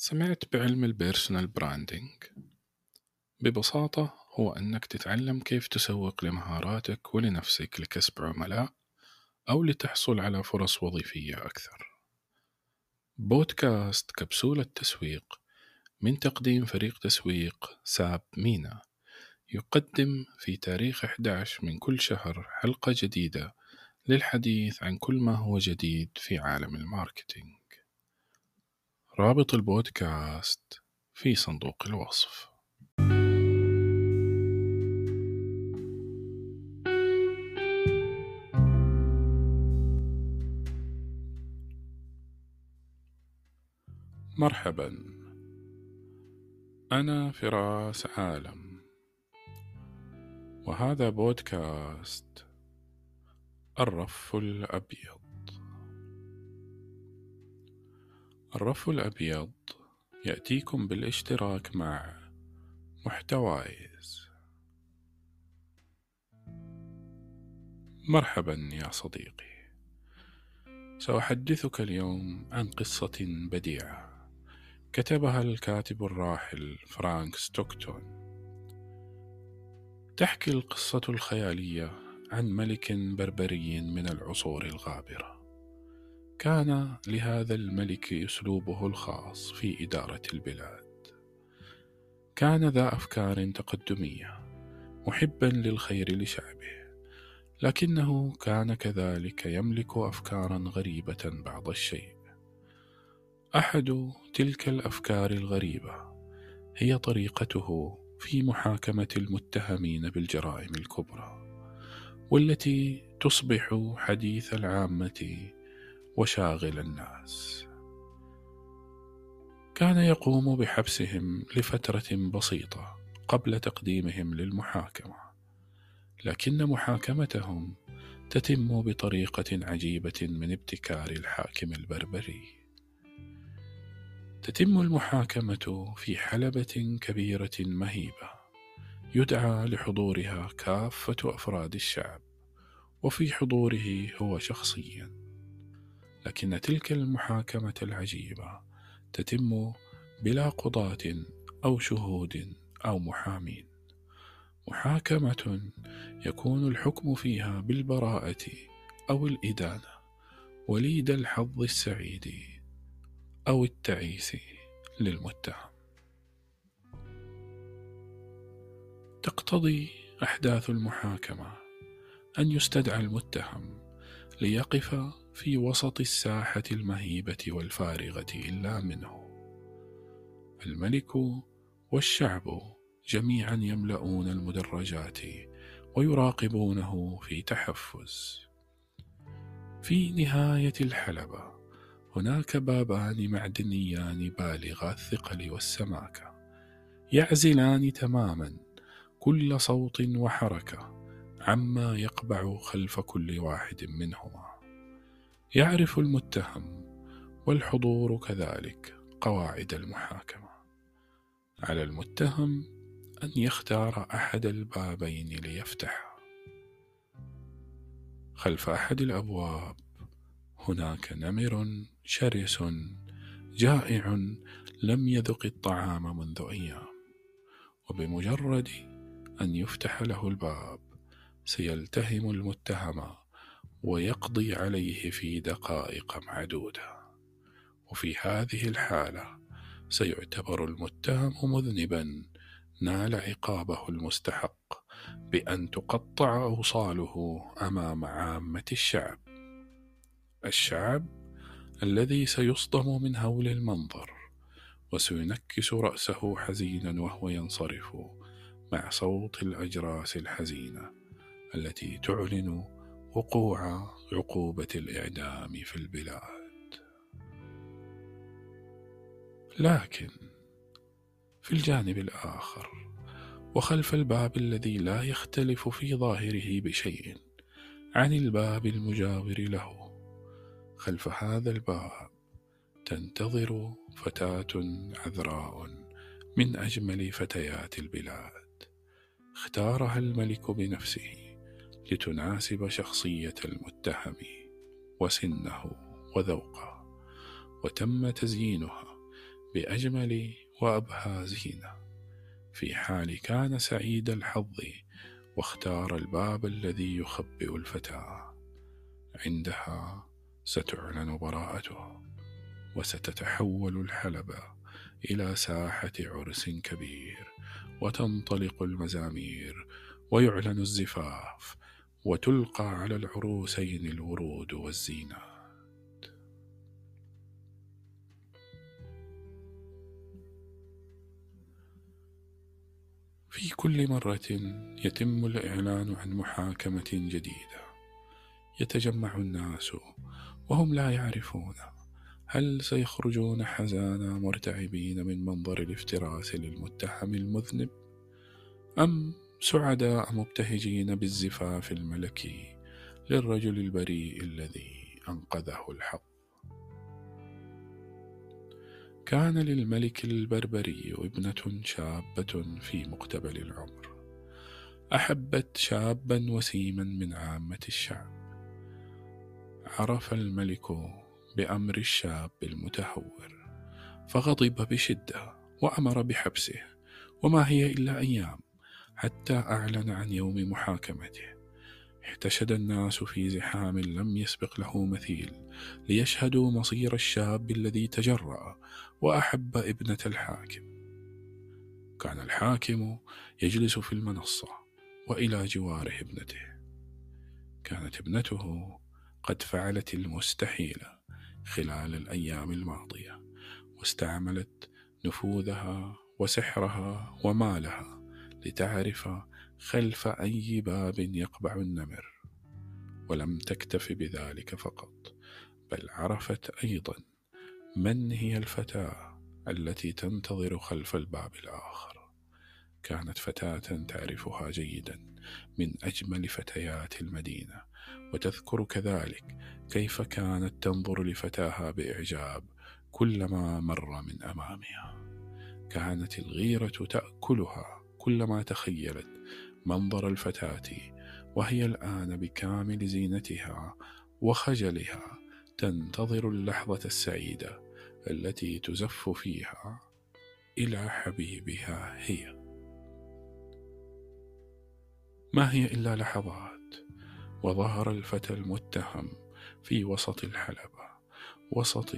سمعت بعلم ال personal branding ببساطة هو أنك تتعلم كيف تسوق لمهاراتك ولنفسك لكسب عملاء أو لتحصل على فرص وظيفية أكثر. بودكاست كبسولة تسويق من تقديم فريق تسويق ساب مينا. يقدم في تاريخ 11 من كل شهر حلقة جديدة للحديث عن كل ما هو جديد في عالم ال marketing. رابط البودكاست في صندوق الوصف. مرحبا. أنا فراس عالم. وهذا بودكاست الرف الأبيض. الرف الأبيض يأتيكم بالاشتراك مع محتوايز. مرحبا يا صديقي. سأحدثك اليوم عن قصة بديعة كتبها الكاتب الراحل فرانك ستوكتون. تحكي القصة الخيالية عن ملك بربري من العصور الغابرة. كان لهذا الملك أسلوبه الخاص في إدارة البلاد. كان ذا أفكار تقدمية محبا للخير لشعبه لكنه كان كذلك يملك افكارا غريبة بعض الشيء. أحد تلك الأفكار الغريبة هي طريقته في محاكمة المتهمين بالجرائم الكبرى والتي تصبح حديث العامة وشاغل الناس. كان يقوم بحبسهم لفترة بسيطة قبل تقديمهم للمحاكمة لكن محاكمتهم تتم بطريقة عجيبة من ابتكار الحاكم البربري. تتم المحاكمة في حلبة كبيرة مهيبة يدعى لحضورها كافة أفراد الشعب وفي حضوره هو شخصيا. لكن تلك المحاكمة العجيبة تتم بلا قضاة أو شهود أو محامين. محاكمة يكون الحكم فيها بالبراءة أو الإدانة وليد الحظ السعيد أو التعيس للمتهم. تقتضي أحداث المحاكمة أن يستدعى المتهم ليقف في وسط الساحة المهيبة والفارغة إلا منه. الملك والشعب جميعا يملؤون المدرجات ويراقبونه في تحفز. في نهاية الحلبة هناك بابان معدنيان بالغا الثقل والسماكة يعزلان تماما كل صوت وحركة. عما يقبع خلف كل واحد منهما. يعرف المتهم والحضور كذلك قواعد المحاكمة. على المتهم أن يختار أحد البابين ليفتح. خلف أحد الأبواب هناك نمر شرس جائع لم يذق الطعام منذ أيام وبمجرد أن يفتح له الباب سيلتهم المتهم ويقضي عليه في دقائق معدودة. وفي هذه الحالة سيعتبر المتهم مذنبا نال عقابه المستحق بأن تقطع أوصاله أمام عامة الشعب. الشعب الذي سيصدم من هول المنظر وسينكس رأسه حزينا وهو ينصرف مع صوت الأجراس الحزينة. التي تعلن وقوع عقوبة الإعدام في البلاد. لكن في الجانب الآخر وخلف الباب الذي لا يختلف في ظاهره بشيء عن الباب المجاور له خلف هذا الباب تنتظر فتاة عذراء من أجمل فتيات البلاد. اختارها الملك بنفسه. لتناسب شخصية المتهم وسنه وذوقه وتم تزيينها بأجمل وأبهى زينة في حال كان سعيد الحظ واختار الباب الذي يخبئ الفتى عندها ستعلن براءته وستتحول الحلبة إلى ساحة عرس كبير وتنطلق المزامير ويعلن الزفاف وتلقى على العروسين الورود والزينات. في كل مرة يتم الإعلان عن محاكمة جديدة يتجمع الناس وهم لا يعرفون هل سيخرجون حزانا مرتعبين من منظر الافتراس للمتهم المذنب أم سعداء مبتهجين بالزفاف الملكي للرجل البريء الذي أنقذه الحظ كان للملك البربري ابنة شابة في مقتبل العمر. أحبت شابا وسيما من عامة الشعب. عرف الملك بأمر الشاب المتهور فغضب بشدة وأمر بحبسه وما هي إلا أيام. حتى أعلن عن يوم محاكمته. احتشد الناس في زحام لم يسبق له مثيل ليشهدوا مصير الشاب الذي تجرأ وأحب ابنة الحاكم. كان الحاكم يجلس في المنصة وإلى جواره ابنته. كانت ابنته قد فعلت المستحيل خلال الأيام الماضية واستعملت نفوذها وسحرها ومالها. لتعرف خلف أي باب يقبع النمر ولم تكتف بذلك فقط بل عرفت أيضا من هي الفتاة التي تنتظر خلف الباب الآخر. كانت فتاة تعرفها جيدا من أجمل فتيات المدينة وتذكر كذلك كيف كانت تنظر لفتاها بإعجاب كلما مر من أمامها. كانت الغيرة تأكلها كلما تخيلت منظر الفتاة وهي الآن بكامل زينتها وخجلها تنتظر اللحظة السعيدة التي تزف فيها إلى حبيبها هي. ما هي إلا لحظات وظهر الفتى المتهم في وسط الحلبة وسط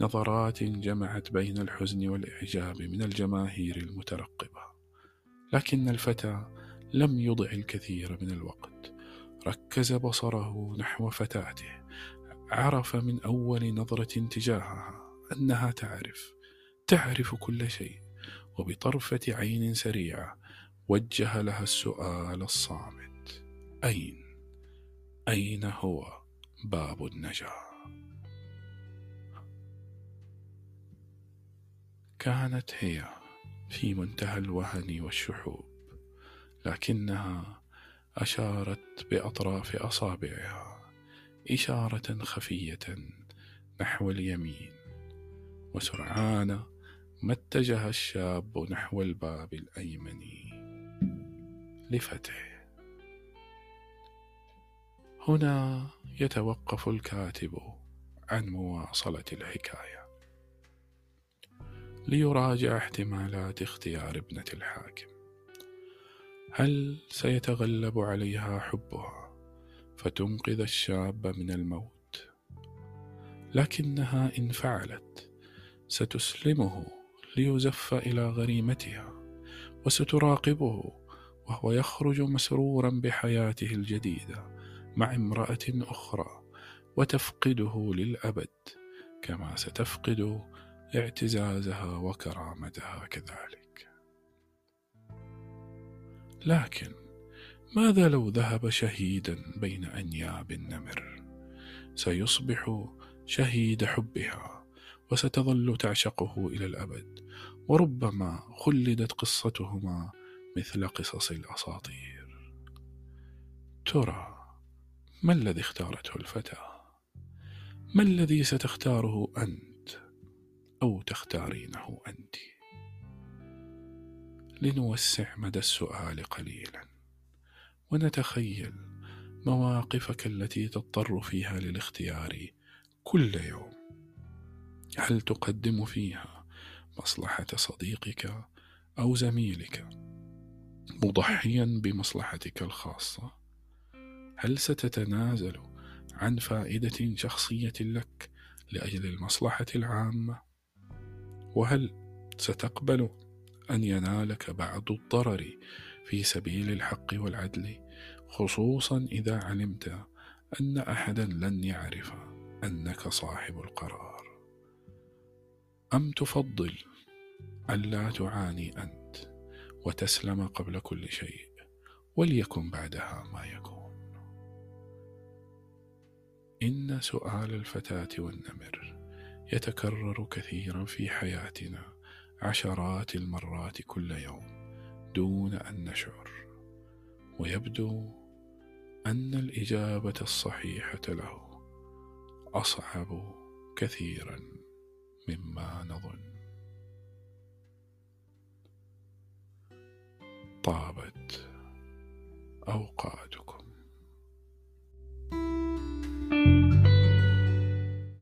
نظرات جمعت بين الحزن والإعجاب من الجماهير المترقبة. لكن الفتى لم يضع الكثير من الوقت. ركز بصره نحو فتاته عرف من أول نظرة تجاهها أنها تعرف تعرف كل شيء وبطرفة عين سريعة وجه لها السؤال الصامت. أين؟ أين هو باب النجاة؟ كانت هي في منتهى الوهن والشحوب لكنها أشارت بأطراف أصابعها إشارة خفية نحو اليمين وسرعان ما اتجه الشاب نحو الباب الأيمن لفتحه. هنا يتوقف الكاتب عن مواصلة الحكاية. ليراجع احتمالات اختيار ابنة الحاكم. هل سيتغلب عليها حبها فتنقذ الشاب من الموت؟ لكنها إن فعلت ستسلمه ليزف إلى غريمتها وستراقبه وهو يخرج مسرورا بحياته الجديدة مع امرأة أخرى وتفقده للأبد كما ستفقد اعتزازها وكرامتها كذلك. لكن ماذا لو ذهب شهيدا بين أنياب النمر؟ سيصبح شهيد حبها وستظل تعشقه إلى الأبد وربما خلدت قصتهما مثل قصص الأساطير. ترى ما الذي اختارته الفتاة؟ ما الذي ستختاره أنت؟ أو تختارينه انت. لنوسع مدى السؤال قليلا ونتخيل مواقفك التي تضطر فيها للاختيار كل يوم. هل تقدم فيها مصلحة صديقك أو زميلك؟ مضحيا بمصلحتك الخاصة. هل ستتنازل عن فائدة شخصية لك لأجل المصلحة العامة؟ وهل ستقبل أن ينالك بعض الضرر في سبيل الحق والعدل خصوصا إذا علمت أن أحدا لن يعرف أنك صاحب القرار؟ أم تفضل ألا تعاني أنت وتسلم قبل كل شيء وليكن بعدها ما يكون؟ إن سؤال الفتاة والنمر يتكرر كثيرا في حياتنا عشرات المرات كل يوم دون أن نشعر. ويبدو أن الإجابة الصحيحة له أصعب كثيرا مما نظن. طابت أوقات